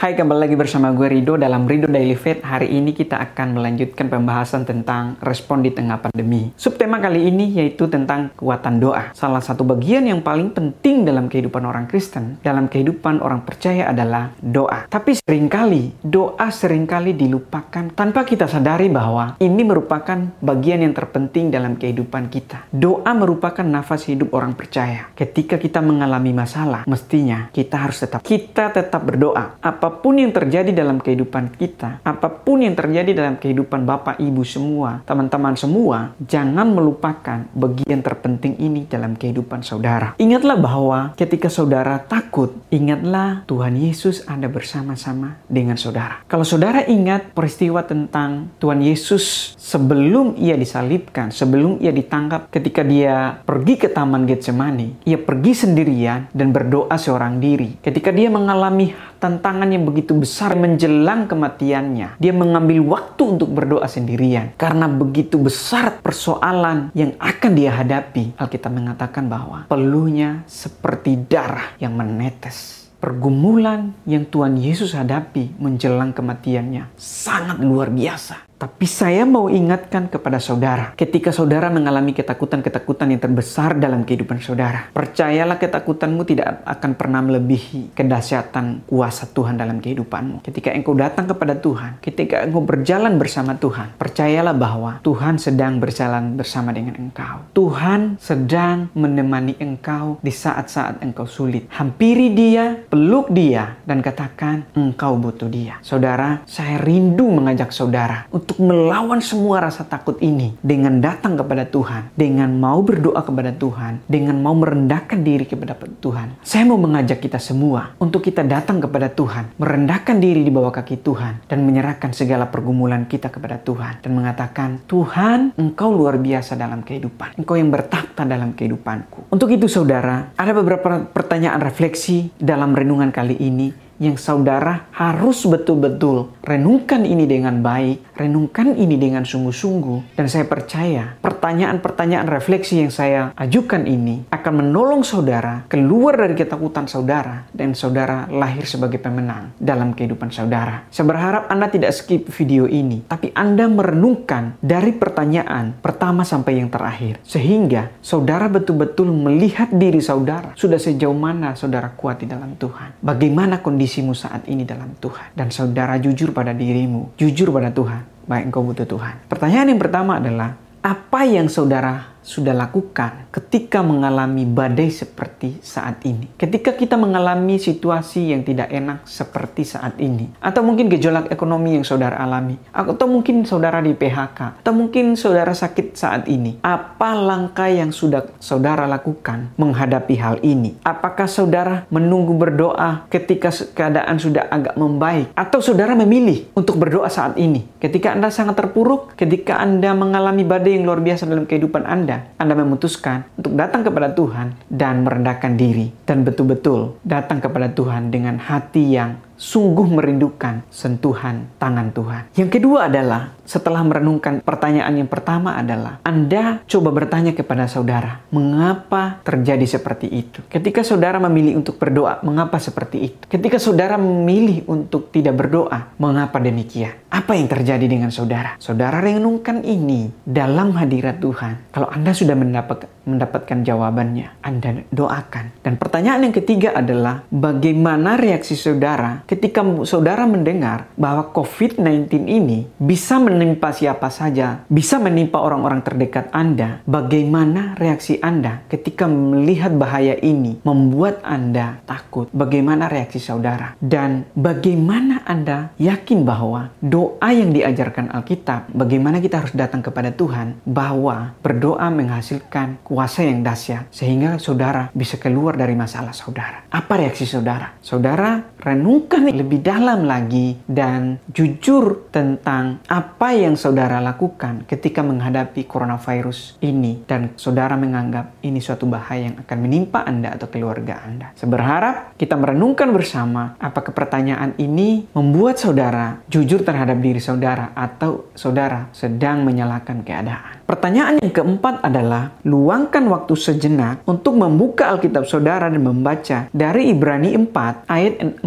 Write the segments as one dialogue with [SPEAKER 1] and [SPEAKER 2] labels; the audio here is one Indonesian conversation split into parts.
[SPEAKER 1] Hai, kembali lagi bersama gue Rido dalam Rido Daily Faith. Hari ini kita akan melanjutkan pembahasan tentang respon di tengah pandemi. Subtema kali ini yaitu tentang kekuatan doa. Salah satu bagian yang paling penting dalam kehidupan orang Kristen, dalam kehidupan orang percaya adalah doa. Tapi sering kali doa sering kali dilupakan tanpa kita sadari bahwa ini merupakan bagian yang terpenting dalam kehidupan kita. Doa merupakan nafas hidup orang percaya. Ketika kita mengalami masalah, mestinya kita harus tetap kita tetap berdoa. Apa apa pun yang terjadi dalam kehidupan kita, apa pun yang terjadi dalam kehidupan Bapak, Ibu semua, teman-teman semua, jangan melupakan bagian terpenting ini dalam kehidupan saudara. Ingatlah bahwa ketika saudara takut, ingatlah Tuhan Yesus ada bersama-sama dengan saudara. Kalau saudara ingat peristiwa tentang Tuhan Yesus sebelum ia disalibkan, sebelum ia ditangkap ketika dia pergi ke Taman Getsemani, ia pergi sendirian dan berdoa seorang diri. Ketika dia mengalami tantangan yang begitu besar menjelang kematiannya. Dia mengambil waktu untuk berdoa sendirian. Karena begitu besar persoalan yang akan dia hadapi. Alkitab mengatakan bahwa peluhnya seperti darah yang menetes. Pergumulan yang Tuhan Yesus hadapi menjelang kematiannya sangat luar biasa. Tapi saya mau ingatkan kepada saudara, ketika saudara mengalami ketakutan-ketakutan yang terbesar dalam kehidupan saudara, percayalah ketakutanmu tidak akan pernah melebihi kedahsyatan kuasa Tuhan dalam kehidupanmu. Ketika engkau datang kepada Tuhan, ketika engkau berjalan bersama Tuhan, percayalah bahwa Tuhan sedang berjalan bersama dengan engkau. Tuhan sedang menemani engkau di saat-saat engkau sulit. Hampiri dia, peluk dia, dan katakan engkau butuh dia. Saudara, saya rindu mengajak saudara untuk untuk melawan semua rasa takut ini dengan datang kepada Tuhan, dengan mau berdoa kepada Tuhan, dengan mau merendahkan diri kepada Tuhan. Saya mau mengajak kita semua untuk kita datang kepada Tuhan, merendahkan diri di bawah kaki Tuhan, dan menyerahkan segala pergumulan kita kepada Tuhan, dan mengatakan, Tuhan, Engkau luar biasa dalam kehidupan. Engkau yang bertakhta dalam kehidupanku. Untuk itu, saudara, ada beberapa pertanyaan refleksi dalam renungan kali ini yang saudara harus betul-betul renungkan ini dengan baik, renungkan ini dengan sungguh-sungguh, dan saya percaya pertanyaan-pertanyaan refleksi yang saya ajukan ini akan menolong saudara keluar dari ketakutan saudara, dan saudara lahir sebagai pemenang dalam kehidupan saudara. Saya berharap Anda tidak skip video ini, tapi Anda merenungkan dari pertanyaan pertama sampai yang terakhir, sehingga saudara betul-betul melihat diri saudara sudah sejauh mana saudara kuat di dalam Tuhan. Bagaimana kondisi kondisimu saat ini dalam Tuhan. Dan saudara jujur pada dirimu, jujur pada Tuhan. Baik engkau butuh Tuhan. Pertanyaan yang pertama adalah, apa yang saudara sudah lakukan ketika mengalami badai seperti saat ini. Ketika kita mengalami situasi yang tidak enak seperti saat ini. Atau mungkin gejolak ekonomi yang saudara alami. Atau mungkin saudara di PHK. Atau mungkin saudara sakit saat ini. Apa langkah yang sudah saudara lakukan menghadapi hal ini? Apakah saudara menunggu berdoa ketika keadaan sudah agak membaik? Atau saudara memilih untuk berdoa saat ini? Ketika Anda sangat terpuruk, ketika Anda mengalami badai yang luar biasa dalam kehidupan Anda, anda, Anda memutuskan untuk datang kepada Tuhan dan merendahkan diri dan betul-betul datang kepada Tuhan dengan hati yang sungguh merindukan sentuhan tangan Tuhan. Yang kedua adalah setelah merenungkan pertanyaan yang pertama adalah Anda coba bertanya kepada saudara, mengapa terjadi seperti itu? Ketika saudara memilih untuk berdoa, mengapa seperti itu? Ketika saudara memilih untuk tidak berdoa, mengapa demikian? Apa yang terjadi dengan saudara? Saudara renungkan ini dalam hadirat Tuhan. Kalau Anda sudah mendapat, mendapatkan jawabannya, Anda doakan. Dan pertanyaan yang ketiga adalah bagaimana reaksi saudara ketika saudara mendengar bahwa COVID-19 ini bisa men menimpa siapa saja, bisa menimpa orang-orang terdekat Anda. Bagaimana reaksi Anda ketika melihat bahaya ini membuat Anda takut? Bagaimana reaksi saudara? Dan bagaimana Anda yakin bahwa doa yang diajarkan Alkitab, bagaimana kita harus datang kepada Tuhan, bahwa berdoa menghasilkan kuasa yang dahsyat sehingga saudara bisa keluar dari masalah saudara. Apa reaksi saudara? Saudara renungkan lebih dalam lagi dan jujur tentang apa yang saudara lakukan ketika menghadapi coronavirus ini dan saudara menganggap ini suatu bahaya yang akan menimpa Anda atau keluarga Anda. Saya berharap kita merenungkan bersama apakah pertanyaan ini membuat saudara jujur terhadap diri saudara atau saudara sedang menyalahkan keadaan. Pertanyaan yang keempat adalah, luangkan waktu sejenak untuk membuka Alkitab saudara dan membaca dari Ibrani 4 ayat 14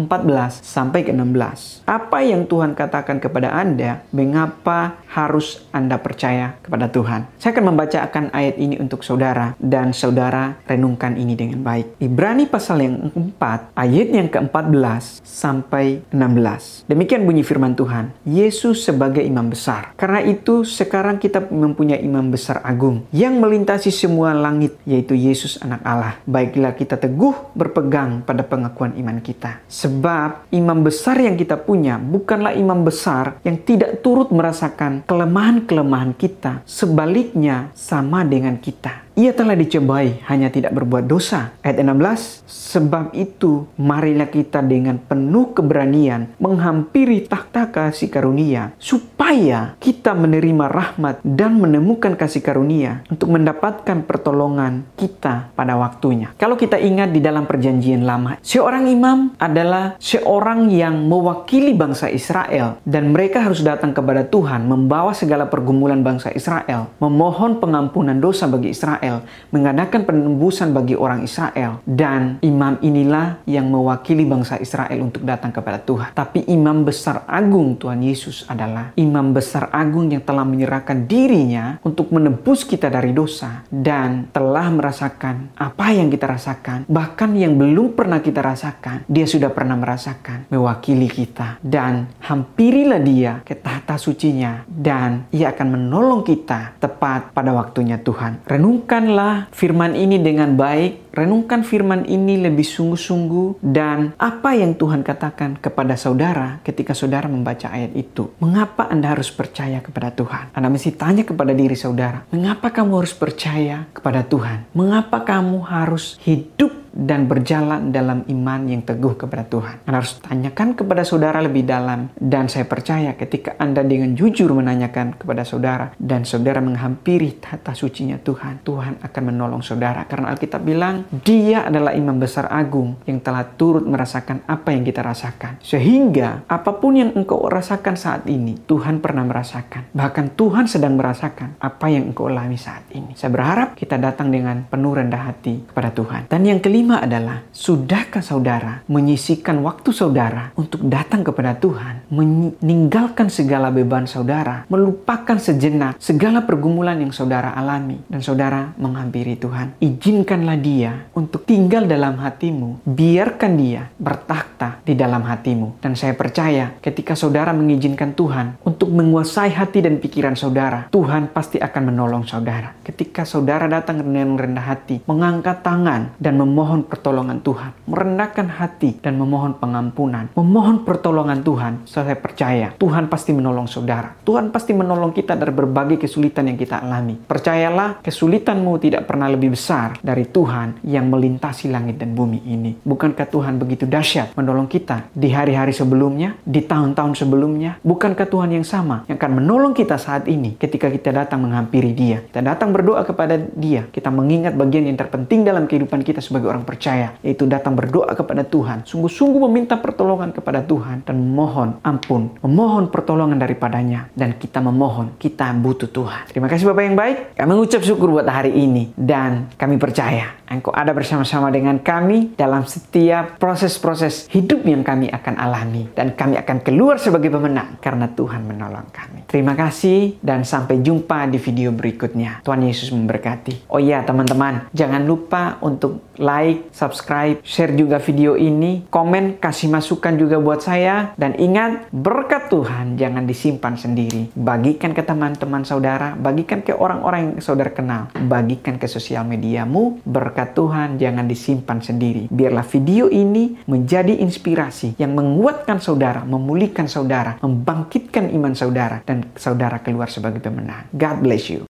[SPEAKER 1] sampai ke 16. Apa yang Tuhan katakan kepada Anda, mengapa harus Anda percaya kepada Tuhan? Saya akan membacakan ayat ini untuk saudara dan saudara renungkan ini dengan baik. Ibrani pasal yang keempat, ayat yang ke-14 sampai 16. Demikian bunyi firman Tuhan. Yesus sebagai imam besar. Karena itu sekarang kita mempunyai besar agung yang melintasi semua langit yaitu Yesus anak Allah. Baiklah kita teguh berpegang pada pengakuan iman kita. Sebab imam besar yang kita punya bukanlah imam besar yang tidak turut merasakan kelemahan-kelemahan kita. Sebaliknya sama dengan kita. Ia telah dicobai, hanya tidak berbuat dosa. Ayat 16, sebab itu marilah kita dengan penuh keberanian menghampiri takhta kasih karunia, supaya kita menerima rahmat dan menemukan kasih karunia untuk mendapatkan pertolongan kita pada waktunya. Kalau kita ingat di dalam perjanjian lama, seorang imam adalah seorang yang mewakili bangsa Israel dan mereka harus datang kepada Tuhan membawa segala pergumulan bangsa Israel, memohon pengampunan dosa bagi Israel Israel, mengadakan penembusan bagi orang Israel, dan imam inilah yang mewakili bangsa Israel untuk datang kepada Tuhan. Tapi imam besar agung Tuhan Yesus adalah imam besar agung yang telah menyerahkan dirinya untuk menebus kita dari dosa dan telah merasakan apa yang kita rasakan, bahkan yang belum pernah kita rasakan, dia sudah pernah merasakan, mewakili kita dan hampirilah dia ke tahta sucinya dan ia akan menolong kita tepat pada waktunya Tuhan. Renungkan renungkanlah firman ini dengan baik, renungkan firman ini lebih sungguh-sungguh, dan apa yang Tuhan katakan kepada saudara ketika saudara membaca ayat itu. Mengapa Anda harus percaya kepada Tuhan? Anda mesti tanya kepada diri saudara, mengapa kamu harus percaya kepada Tuhan? Mengapa kamu harus hidup dan berjalan dalam iman yang teguh kepada Tuhan. Anda harus tanyakan kepada saudara lebih dalam dan saya percaya ketika Anda dengan jujur menanyakan kepada saudara dan saudara menghampiri tata sucinya Tuhan, Tuhan akan menolong saudara karena Alkitab bilang dia adalah imam besar agung yang telah turut merasakan apa yang kita rasakan. Sehingga apa pun yang engkau rasakan saat ini, Tuhan pernah merasakan. Bahkan Tuhan sedang merasakan apa yang engkau alami saat ini. Saya berharap kita datang dengan penuh rendah hati kepada Tuhan. Dan yang kelima kelima adalah, sudahkah saudara menyisikan waktu saudara untuk datang kepada Tuhan, meninggalkan segala beban saudara, melupakan sejenak segala pergumulan yang saudara alami, dan saudara menghampiri Tuhan. Izinkanlah dia untuk tinggal dalam hatimu, biarkan dia bertakhta di dalam hatimu. Dan saya percaya ketika saudara mengizinkan Tuhan untuk menguasai hati dan pikiran saudara, Tuhan pasti akan menolong saudara. Ketika saudara datang dengan rendah hati, mengangkat tangan, dan memohon memohon pertolongan Tuhan, merendahkan hati dan memohon pengampunan, memohon pertolongan Tuhan, saya percaya Tuhan pasti menolong saudara. Tuhan pasti menolong kita dari berbagai kesulitan yang kita alami. Percayalah, kesulitanmu tidak pernah lebih besar dari Tuhan yang melintasi langit dan bumi ini. Bukankah Tuhan begitu dahsyat menolong kita di hari-hari sebelumnya, di tahun-tahun sebelumnya? Bukankah Tuhan yang sama yang akan menolong kita saat ini ketika kita datang menghampiri Dia? Kita datang berdoa kepada Dia. Kita mengingat bagian yang terpenting dalam kehidupan kita sebagai orang percaya, yaitu datang berdoa kepada Tuhan, sungguh-sungguh meminta pertolongan kepada Tuhan dan memohon ampun, memohon pertolongan daripadanya dan kita memohon, kita butuh Tuhan. Terima kasih Bapak yang baik. Kami mengucap syukur buat hari ini dan kami percaya Engkau ada bersama-sama dengan kami dalam setiap proses-proses hidup yang kami akan alami dan kami akan keluar sebagai pemenang karena Tuhan menolong kami. Terima kasih dan sampai jumpa di video berikutnya. Tuhan Yesus memberkati. Oh iya teman-teman, jangan lupa untuk like, subscribe, share juga video ini, komen, kasih masukan juga buat saya. Dan ingat, berkat Tuhan jangan disimpan sendiri. Bagikan ke teman-teman saudara, bagikan ke orang-orang yang saudara kenal, bagikan ke sosial mediamu. Berkat Tuhan jangan disimpan sendiri. Biarlah video ini menjadi inspirasi yang menguatkan saudara, memulihkan saudara, membangkitkan iman saudara, dan saudara keluar sebagai pemenang. God bless you.